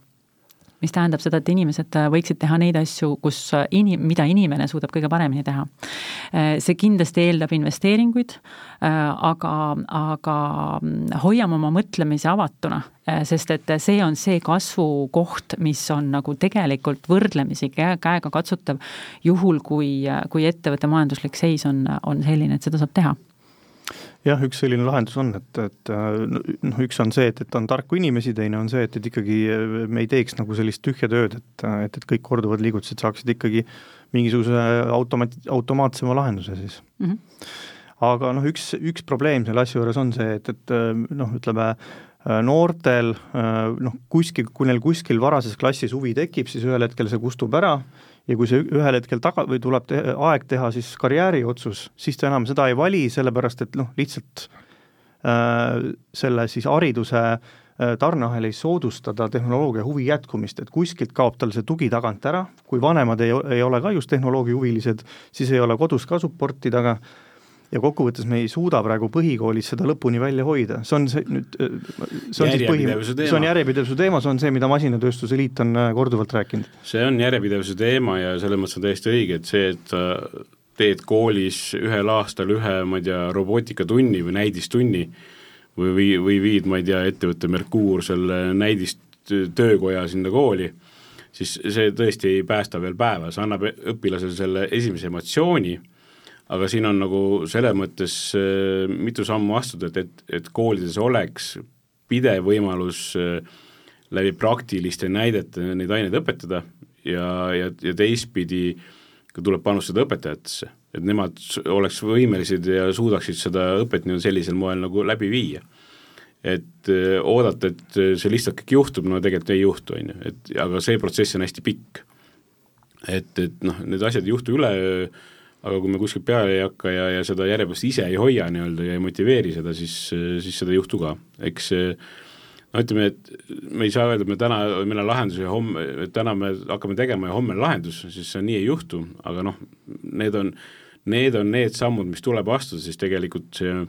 mis tähendab seda, et inimesed võiksid teha neid asju, kus inim-, mida inimene suudab kõige paremini teha. see kindlasti eeldab investeeringuid, aga, aga hoiame oma mõtlemise avatuna, sest et see on see kasvukoht, mis on nagu tegelikult võrdlemisi käe, käega katsutav, juhul kui, kui ettevõtte majanduslik seis on, on selline, et seda saab teha jah, üks selline lahendus on, et, et noh, üks on see, et, et on tarku inimesi, teine on see, et, et ikkagi me ei teeks nagu sellist tühja tööd, et, et, et kõik korduvad liigutused saaksid ikkagi mingisuguse automaat-, automaatsema lahenduse siis mm. -hmm. aga noh, üks, üks probleem selle asja juures on see, et, et noh, ütleme noortel noh, kuskil, kui neil kuskil varases klassis huvi tekib, siis ühel hetkel see kustub ära ja kui see ühel hetkel taga või tuleb te aeg teha siis karjääriotsus, siis ta enam seda ei vali, sellepärast et noh, lihtsalt äh, selle siis hariduse äh, tarneahel ei soodustada tehnoloogia huvi jätkumist, et kuskilt kaob tal see tugi tagant ära, kui vanemad ei, ei ole ka just tehnoloogia huvilised, siis ei ole kodus ka support'i taga ja kokkuvõttes me ei suuda praegu põhikoolis seda lõpuni välja hoida, see on see nüüd, see on siis põhi, see on järjepidevuse teema, see on see, mida Masinatööstuse Liit on äh, korduvalt rääkinud. see on järjepidevuse teema ja selles mõttes on täiesti õige, et see, et sa teed koolis ühel aastal ühe, ma ei tea, robootikatunni või näidistunni või, või, või viid, ma ei tea, ettevõtte Merkuur selle näidistöökoja sinna kooli, siis see tõesti ei päästa veel päeva, see annab õpilasele selle esimese emotsiooni aga siin on nagu selles mõttes äh, mitu sammu astuda, et, et, et koolides oleks pidev võimalus äh, läbi praktiliste näidete neid aineid õpetada ja, ja, ja teistpidi ka tuleb panustada õpetajatesse, et nemad oleks võimelised ja suudaksid seda õpet nii-öelda sellisel moel nagu läbi viia. et äh, oodata, et see lihtsalt kõik juhtub, no tegelikult ei juhtu, on ju, et aga see protsess on hästi pikk. et, et noh, need asjad ei juhtu üleöö aga kui me kuskilt peale ei hakka ja, ja seda järjepidevust ise ei hoia nii-öelda ja ei motiveeri seda, siis, siis seda ei juhtu ka, eks no ütleme, et me ei saa öelda, et me täna, meil on lahendus ja homme, täna me hakkame tegema ja homme on lahendus, siis see nii ei juhtu, aga noh, need on, need on need sammud, mis tuleb astuda, siis tegelikult see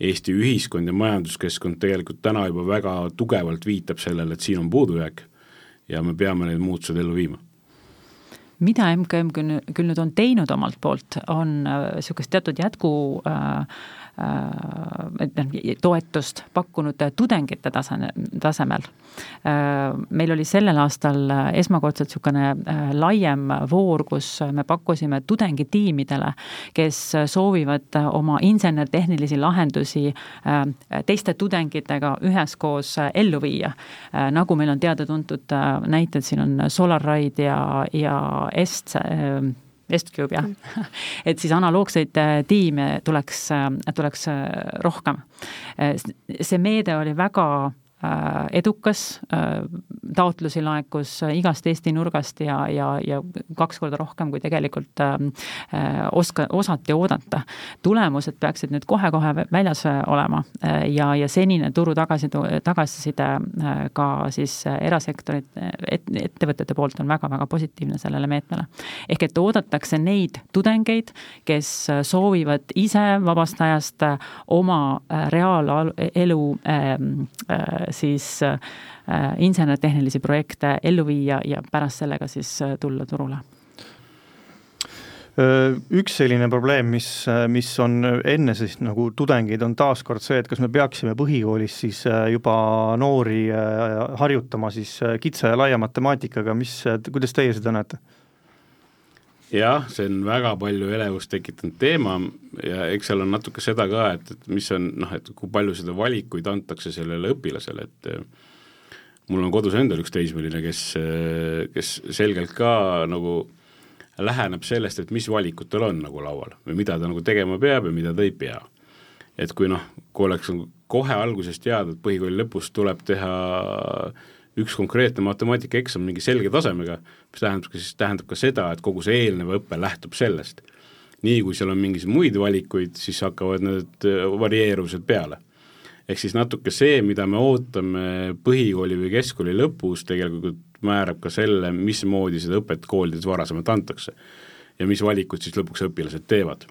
Eesti ühiskond ja majanduskeskkond tegelikult täna juba väga tugevalt viitab sellele, et siin on puudujääk ja me peame need muutused ellu viima mida MKM küll, küll nüüd on teinud omalt poolt, on niisugust äh, teatud jätku äh, et noh, toetust pakkunud tudengite tasane, tasemel. meil oli sellel aastal esmakordselt niisugune laiem voor, kus me pakkusime tudengitiimidele, kes soovivad oma insener-tehnilisi lahendusi teiste tudengitega üheskoos ellu viia. nagu meil on teada-tuntud näited, siin on SolarRide ja, ja Est Westcube jah, et siis analoogseid äh, tiime tuleks, äh, tuleks äh, rohkem. see meede oli väga Äh, edukas, äh, taotlusi laekus äh, igast Eesti nurgast ja, ja, ja kaks korda rohkem, kui tegelikult oska, osati oodata. tulemused peaksid nüüd kohe-kohe väljas olema ja, ja senine turu tagasi, tagasiside ka siis erasektorit, et, ettevõtete poolt on väga-väga positiivne sellele meetmele. ehk et oodatakse neid tudengeid, kes soovivad ise vabast ajast oma reaalelu äh, siis äh, insener-tehnilisi projekte ellu viia ja pärast sellega siis äh, tulla turule äh, üks selline probleem, mis, mis on enne siis nagu tudengeid, on taaskord see, et kas me peaksime põhikoolis siis juba noori harjutama siis kitsa ja laia matemaatikaga, mis, kuidas teie seda näete? Jah, see on väga palju elevust tekitanud teema ja eks seal on natuke seda ka, et, et mis on noh, et kui palju seda valikuid antakse sellele õpilasele, et eh, mul on kodus endal üks teismeline, kes, eh, kes selgelt ka nagu läheneb sellest, et mis valikud tal on nagu laual või mida ta nagu tegema peab ja mida ta ei pea. et kui noh, kui oleks kohe algusest teada, et põhikooli lõpus tuleb teha üks konkreetne matemaatikaeksam mingi selge tasemega, mis tähendab siis, tähendab ka seda, et kogu see eelnev õpe lähtub sellest. nii kui seal on mingisuguseid muid valikuid, siis hakkavad need äh, varieeruvused peale. ehk siis natuke see, mida me ootame põhikooli või keskkooli lõpus, tegelikult määrab ka selle, mismoodi seda õpet koolides varasemalt antakse. ja mis valikud siis lõpuks õpilased teevad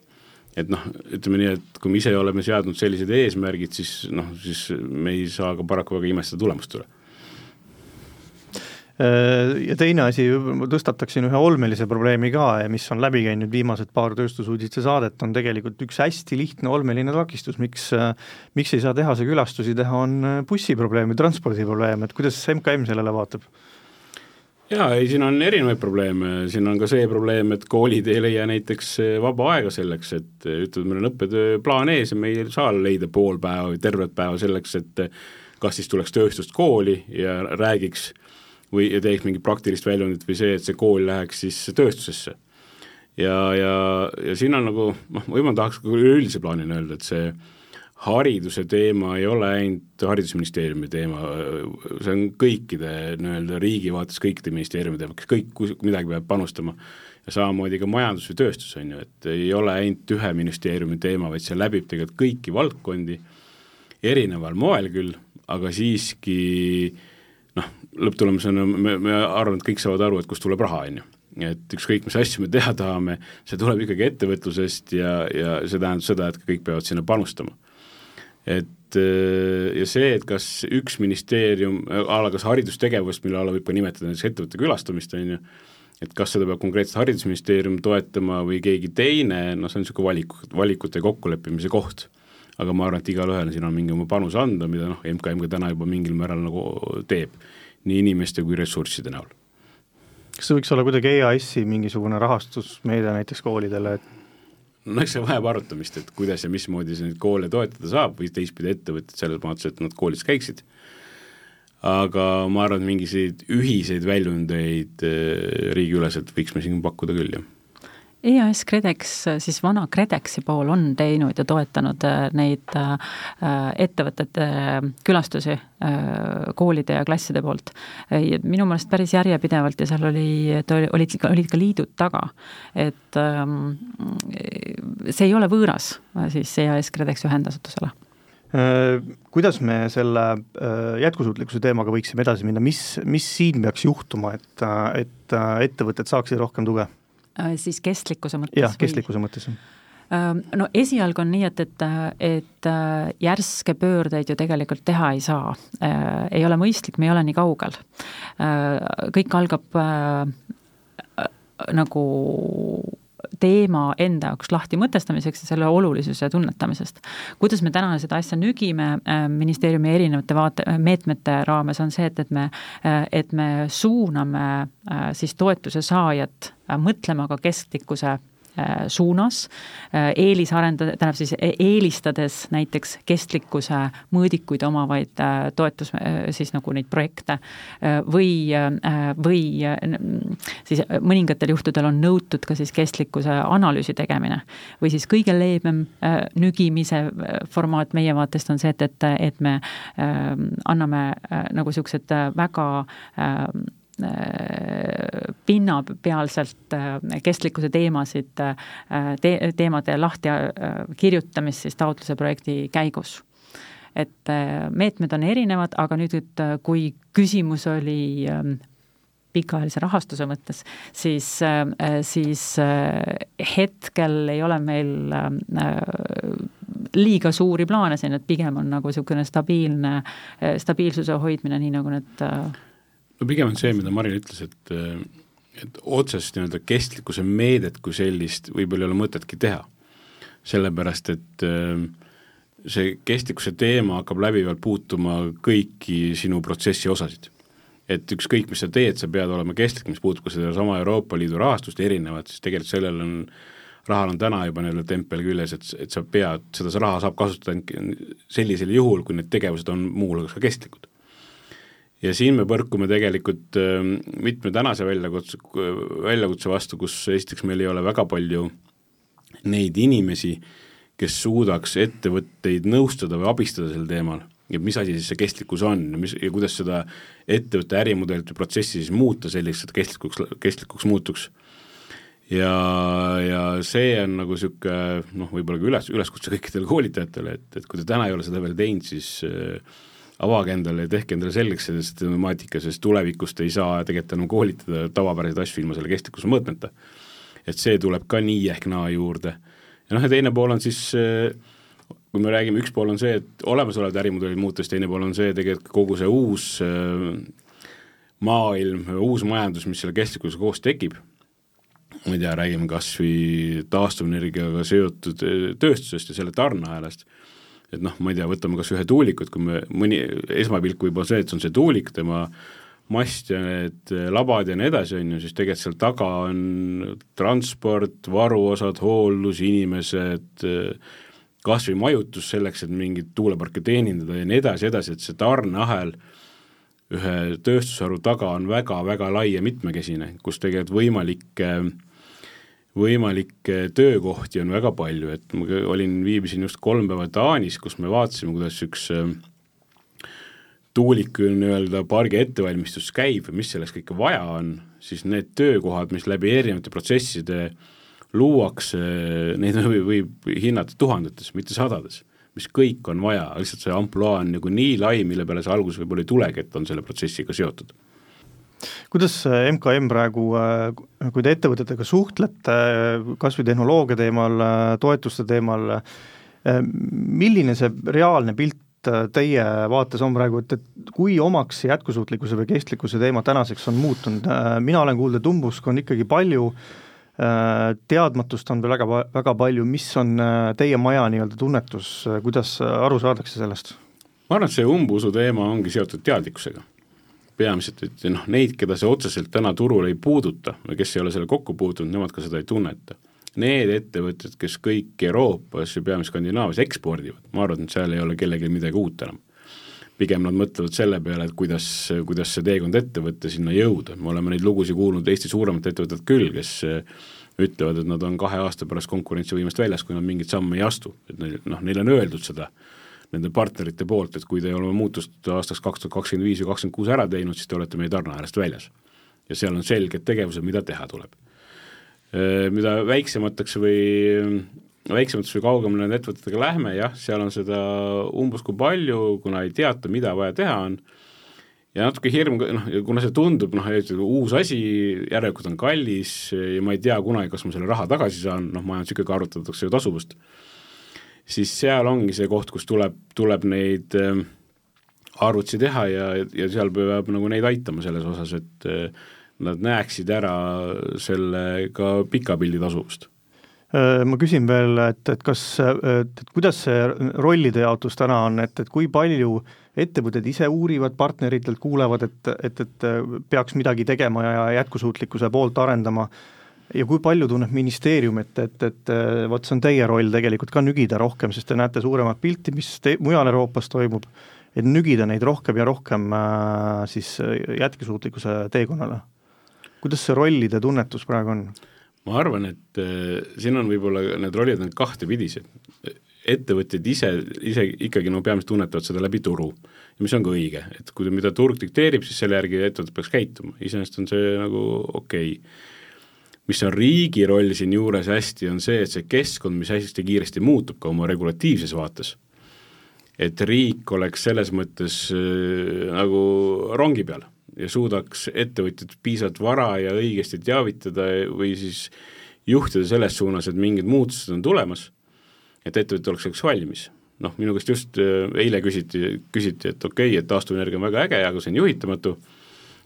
et noh, ütleme nii, et kui me ise oleme seadnud sellised eesmärgid, siis noh, siis me ei saa ka paraku väga imestada tulemust üle Äh, ja teine asi, ma tõstataksin ühe olmelise probleemi ka, mis on läbi käinud viimased paar tööstusuudiste saadet, on tegelikult üks hästi lihtne olmeline takistus, miks miks ei saa tehase külastusi teha, on bussiprobleem või transpordiprobleem, et kuidas MKM sellele vaatab? jaa, ei siin on erinevaid probleeme, siin on ka see probleem, et koolid ei leia näiteks vaba aega selleks, et ütleme, meil on õppetööplaan ees ja me ei saa leida pool päeva või tervet päeva selleks, et kas siis tuleks tööstust kooli ja räägiks äh, või teeks mingit praktilist väljundit või see, et see kool läheks siis tööstusesse. ja, ja, ja siin on nagu noh, või ma tahaks üleüldise plaanina öelda, et see hariduse teema ei ole ainult Haridusministeeriumi teema, see on kõikide nii-öelda riigi vaates kõikide ministeeriumi teema, kes kõik midagi peab panustama ja samamoodi ka majandus või tööstus, on ju, et ei ole ainult ühe ministeeriumi teema, vaid see läbib tegelikult kõiki valdkondi, erineval moel küll, aga siiski noh, lõpptulemusena me, me arvame, et kõik saavad aru, et kust tuleb raha, on ju. et ükskõik, mis asju me teha tahame, see tuleb ikkagi ettevõtlusest ja, ja see tähendab seda, et kõik peavad sinna panustama. et äh, ja see, et kas üks ministeerium, a la kas haridustegevust, mille alla võib ka nimetada näiteks ettevõtte külastamist, on ju, et kas seda peab konkreetselt Haridusministeerium toetama või keegi teine, noh, see on niisugune valiku, valikute kokkuleppimise koht aga ma arvan, et igalühel siin on mingi oma panus anda, mida noh, MKM ka täna juba mingil määral nagu teeb, nii inimeste kui ressursside näol. kas see võiks olla kuidagi EAS-i mingisugune rahastusmeede näiteks koolidele, et no eks see vajab arutamist, et kuidas ja mismoodi see neid koole toetada saab või teistpidi ettevõtted selles mõttes, et nad koolis käiksid, aga ma arvan, et mingisuguseid ühiseid väljundeid eh, riigiüleselt võiks me siin pakkuda küll, jah EAS KredEx, siis vana KredExi pool on teinud ja toetanud äh, neid äh, ettevõtete äh, külastusi koolide ja klasside poolt. minu meelest päris järjepidevalt ja seal oli, olid, olid ka liidud taga. et ähm, see ei ole võõras siis EAS KredExi ühendasutusele Kuidas me selle jätkusuutlikkuse teemaga võiksime edasi minna, mis, mis siin peaks juhtuma, et, et ettevõtted saaksid rohkem tuge? Äh, siis kestlikkuse mõttes? jah, kestlikkuse mõttes ähm, no esialgu on nii, et, et, et äh, järske pöördeid ju tegelikult teha ei saa. Äh, ei ole mõistlik, me ei ole nii kaugel. kõik algab nagu teema enda jaoks lahti mõtestamiseks ja selle olulisuse tunnetamisest. kuidas me täna seda asja nügime ministeeriumi erinevate vaate, meetmete raames, on see, et, et me, et me suuname siis toetuse saajat mõtlema ka kestlikkuse Äh, suunas, äh, eelisarendada, tähendab siis e-, eelistades näiteks kestlikkuse mõõdikuid omavaid äh, toetus, siis nagu neid projekte või, või siis mõningatel juhtudel on nõutud ka siis kestlikkuse analüüsi tegemine. või siis kõige leebem nügimise formaat meie vaatest on see, et, et, et me anname nagu niisugused väga Äh, pinnapealselt äh, kestlikkuse teemasid äh, te,, teemade lahti kirjutamist siis taotluse projekti käigus. et meetmed on erinevad, aga nüüd, et kui küsimus oli ähm, pikaajalise rahastuse mõttes, siis, siis hetkel ei ole meil liiga suuri plaane siin, et pigem on nagu niisugune stabiilne, stabiilsuse hoidmine, nii nagu need no pigem on see, mida Marin ütles, et et otsest nii-öelda kestlikkuse meedet kui sellist võib-olla ei ole mõtetki teha. sellepärast, et äh, see kestlikkuse teema hakkab läbivalt puutuma kõiki sinu protsessi osasid. et ükskõik, mis sa teed, sa pead olema kestlik, mis puudutab ka sedasama Euroopa Liidu rahastust erinevat, siis tegelikult sellel on rahal on täna juba nii-öelda tempel küljes, et, et sa pead, seda raha saab kasutada sellisel juhul, kui need tegevused on muuhulgas ka kestlikud ja siin me põrkume tegelikult ähm, mitme tänase väljakutse, väljakutse vastu, kus esiteks meil ei ole väga palju neid inimesi, kes suudaks ettevõtteid nõustada või abistada sel teemal. ja mis asi siis see kestlikkus on mis, ja kuidas seda ettevõtte ärimudelit või protsessi siis muuta selliseks, et kestlikuks, kestlikuks muutuks. ja, ja see on nagu niisugune noh, võib-olla ka üles, üleskutse kõikidele koolitajatele, et, et kui te täna ei ole seda veel teinud, siis äh, avage endale ja tehke endale selgeks sellest temaatika, sest tulevikus te ei saa tegelikult enam koolitada tavapäraseid asju ilma selle kestlikkuse mõõtmeta. et see tuleb ka nii ehk naa juurde. ja noh, ja teine pool on siis äh, kui me räägime, üks pool on see, et olemasolevad ärimudelid muutes, teine pool on see tegelikult kogu see uus äh, maailm, uus majandus, mis selle kestlikkusega koos tekib, ma ei tea, räägime kas või taastuvenergiaga seotud äh, tööstusest ja selle tarneahelast, et noh, ma ei tea, võtame kas ühe tuuliku, et kui me mõni, esmapilk võib olla see, et see on see tuulik, tema mast ja need labad ja nii edasi, on ju, siis tegelikult seal taga on transport, varuosad, hooldus, inimesed äh,, kas või majutus selleks, et mingit tuuleparke teenindada ja nii edasi, edasi, et see tarneahel ühe tööstusharu taga on väga-väga lai ja mitmekesine, kus tegelikult võimalikke, võimalikke töökohti on väga palju, et ma olin, viibisin just kolm päeva Taanis, kus me vaatasime, kuidas üks äh, tuuliku nii-öelda pargi ettevalmistus käib ja mis selleks kõike vaja on, siis need töökohad, mis läbi erinevate protsesside luuakse, neid võib, võib hinnata tuhandetes, mitte sadades, mis kõik on vaja, lihtsalt see ampluaa on nagu nii lai, mille peale see alguses võib-olla ei tulegi, et on selle protsessiga seotud kuidas MKM praegu, kui te ettevõtetega suhtlete, kas või tehnoloogia teemal, toetuste teemal, milline see reaalne pilt teie vaates on praegu, et, et kui omaks jätkusuutlikkuse või kestlikkuse teema tänaseks on muutunud, mina olen kuulnud, et umbusk on ikkagi palju äh, Äh, teadmatust on veel väga, väga palju, mis on äh, teie maja nii-öelda tunnetus, äh, kuidas aru saadakse sellest? ma arvan, et see umbusu teema ongi seotud teadlikkusega. Peamiselt, et noh, neid, keda see otseselt täna turul ei puuduta või kes ei ole selle kokku puutunud, nemad ka seda ei tunneta. Need ettevõtted, kes kõik Euroopas ja peamiselt Skandinaavias ekspordivad, ma arvan, et seal ei ole kellelgi midagi uut enam. Pigem nad mõtlevad selle peale, et kuidas, kuidas see teekond ette võtta, sinna jõuda, me oleme neid lugusid kuulnud Eesti suuremat ettevõtet küll, kes äh, ütlevad, et nad on kahe aasta pärast konkurentsivõimest väljas, kui nad mingeid samme ei astu, et neil, noh, neile on öeldud seda nende partnerite poolt, et kui te ei ole muutust aastaks kaks tuhat kakskümmend viis või kakskümmend kuus ära teinud, siis te olete meie tarneahelast väljas. ja seal on selged tegevused, mida teha tuleb. Mida väiksemateks või väiksematesse või kaugemale nende ettevõtetega lähme, jah, seal on seda umbes kui palju, kuna ei teata, mida vaja teha on, ja natuke hirm, noh, kuna see tundub noh, uus asi, järelikult on kallis ja ma ei tea kunagi, kas ma selle raha tagasi saan, noh, majandus ikkagi arutatakse ju tasuvust, siis seal ongi see koht, kus tuleb, tuleb neid äh, arvutusi teha ja, ja seal peab nagu neid aitama selles osas, et äh, nad näeksid ära selle ka pika pildi tasuvust. Äh, ma küsin veel, et, et kas, et, kuidas see rollide jaotus täna on, et, et kui palju ettevõtted ise uurivad partneritelt, kuulevad, et, et, et peaks midagi tegema ja jätkusuutlikkuse poolt arendama, ja kui palju tunneb ministeerium, et, et, et vot see on teie roll tegelikult ka nügida rohkem, sest te näete suuremat pilti, mis te, mujal Euroopas toimub, et nügida neid rohkem ja rohkem äh, siis jätkusuutlikkuse teekonnale. kuidas see rollide tunnetus praegu on? ma arvan, et äh, siin on võib-olla need rollid on kahtepidised. ettevõtjad ise, ise ikkagi no peamiselt tunnetavad seda läbi turu, mis on ka õige, et kui, mida turg dikteerib, siis selle järgi ettevõte peaks käituma, iseenesest on see nagu okei okay. Mis on riigi roll siinjuures hästi, on see, et see keskkond, mis hästi kiiresti muutub ka oma regulatiivses vaates, et riik oleks selles mõttes äh, nagu rongi peal ja suudaks ettevõtjat piisavalt vara ja õigesti teavitada või siis juhtida selles suunas, et mingid muutused on tulemas, et ettevõte oleks selleks valmis. noh, minu käest just äh, eile küsiti, küsiti, et okei okay,, et taastuvenergia on väga äge, aga see on juhitamatu,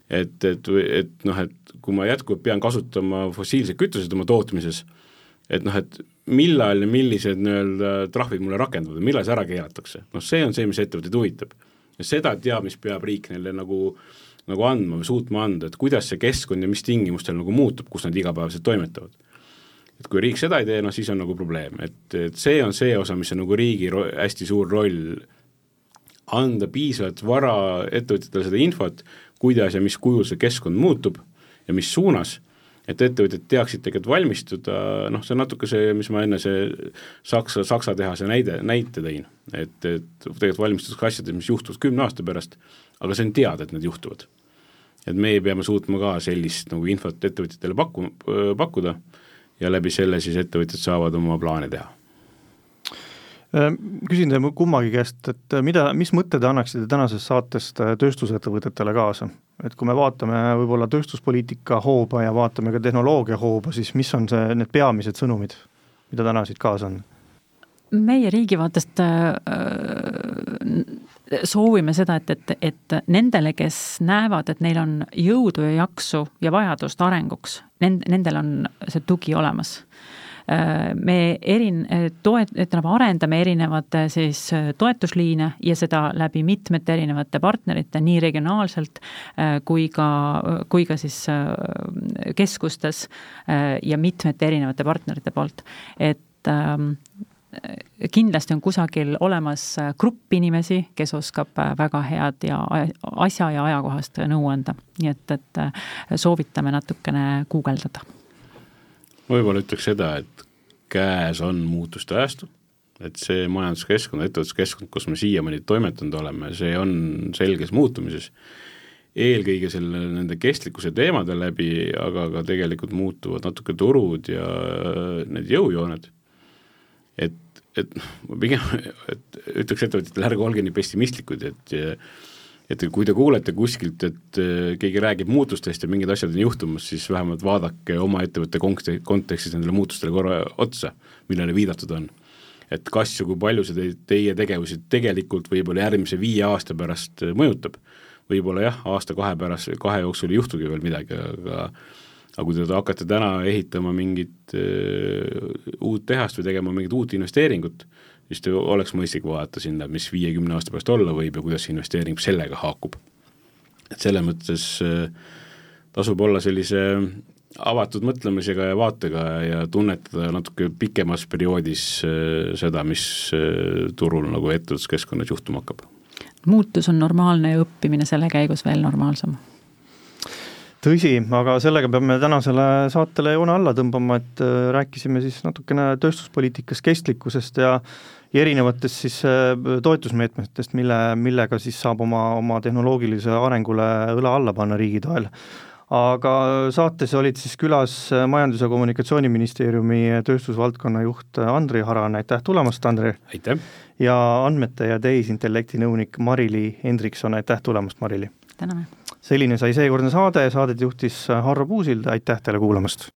et, et, et noh, et kui ma jätkuvalt pean kasutama fossiilseid kütuseid oma tootmises, et noh, et millal ja millised nii-öelda trahvid mulle rakenduvad millal see ära keelatakse, noh see on see, mis ettevõtteid huvitab. ja seda teadmist peab riik neile nagu nagu andma või suutma anda, et kuidas see keskkond ja mis tingimustel nagu muutub, kus nad igapäevaselt toimetavad. et kui riik seda ei tee, noh siis on nagu probleem, et, et see on see osa, mis on nagu riigi ro-, hästi suur roll, anda piisavalt vara ettevõtjatele seda infot, kuidas ja mis kujul see keskkond muutub ja mis suunas, et ettevõtjad teaksid tegelikult valmistuda, noh, see on natuke see, mis ma enne see Saksa, Saksa tehase näide, näite tõin, et, et tegelikult valmistutakse asjades, mis juhtuvad kümne aasta pärast, aga see on teada, et need juhtuvad. et meie peame suutma ka sellist nagu infot ettevõtjatele paku-, pakkuda ja läbi selle siis ettevõtjad saavad oma plaane teha küsin teie kummagi käest, et mida, mis mõtte te annaksite tänasest saatest äh, tööstusettevõtetele kaasa? et kui me vaatame võib-olla tööstuspoliitika hooba ja vaatame ka tehnoloogia hooba, siis mis on see, need peamised sõnumid, mida täna siit kaasa on? meie riigi vaatest äh, soovime seda, et, et, et nendele, kes näevad, et neil on jõudu ja jaksu ja vajadust arenguks, nend-, nendel on see tugi olemas me erin-, toet-, ütleme, arendame erinevate siis toetusliine ja seda läbi mitmete erinevate partnerite, nii regionaalselt äh, kui ka, kui ka siis äh, keskustes äh, ja mitmete erinevate partnerite poolt. et ähm, kindlasti on kusagil olemas grupp inimesi, kes oskab väga head ja asja ja ajakohast nõu anda, nii et, et soovitame natukene guugeldada võib-olla ütleks seda, et käes on muutuste ajastu, et see majanduskeskkond, ettevõtluskeskkond, kus me siiamaani toimetanud oleme, see on selges muutumises, eelkõige selle, nende kestlikkuse teemade läbi, aga ka tegelikult muutuvad natuke turud ja need jõujooned, et, et ma pigem, et ütleks ettevõtjatele, ärge olge nii pessimistlikud, et et kui te kuulete kuskilt, et äh, keegi räägib muutustest ja mingid asjad on juhtumas, siis vähemalt vaadake oma ettevõtte kontekstis nendele muutustele korra otsa, millele viidatud on. et kas ja kui palju see teie tegevusi tegelikult võib-olla järgmise viie aasta pärast äh, mõjutab, võib-olla jah, aasta-kahe pärast, kahe jooksul ei juhtugi veel midagi, aga aga kui te hakkate täna ehitama mingit uh, uut tehast või tegema mingit uut investeeringut, siis oleks mõistlik vaadata sinna, mis viiekümne aasta pärast olla võib ja kuidas see investeering sellega haakub. et selles mõttes äh, tasub olla sellise avatud mõtlemisega ja vaatega ja tunnetada natuke pikemas perioodis äh, seda, mis äh, turul nagu ettevõtluskeskkonnas juhtuma hakkab. muutus on normaalne ja õppimine selle käigus veel normaalsem tõsi, aga sellega peame tänasele saatele joone alla tõmbama, et rääkisime siis natukene tööstuspoliitikas kestlikkusest ja ja erinevatest siis äh, toetusmeetmetest, mille, millega siis saab oma, oma tehnoloogilisele arengule õla alla panna riigi toel. aga saates olid siis külas Majandus- ja Kommunikatsiooniministeeriumi tööstusvaldkonna juht Andri Haran, aitäh tulemast, Andri! aitäh! ja andmete ja tehisintellekti nõunik Mari-Li Hendrikson, aitäh tulemast, Mari-Li! täname! Selline sai seekordne saade, saadet juhtis Harro Puusild, aitäh teile kuulamast!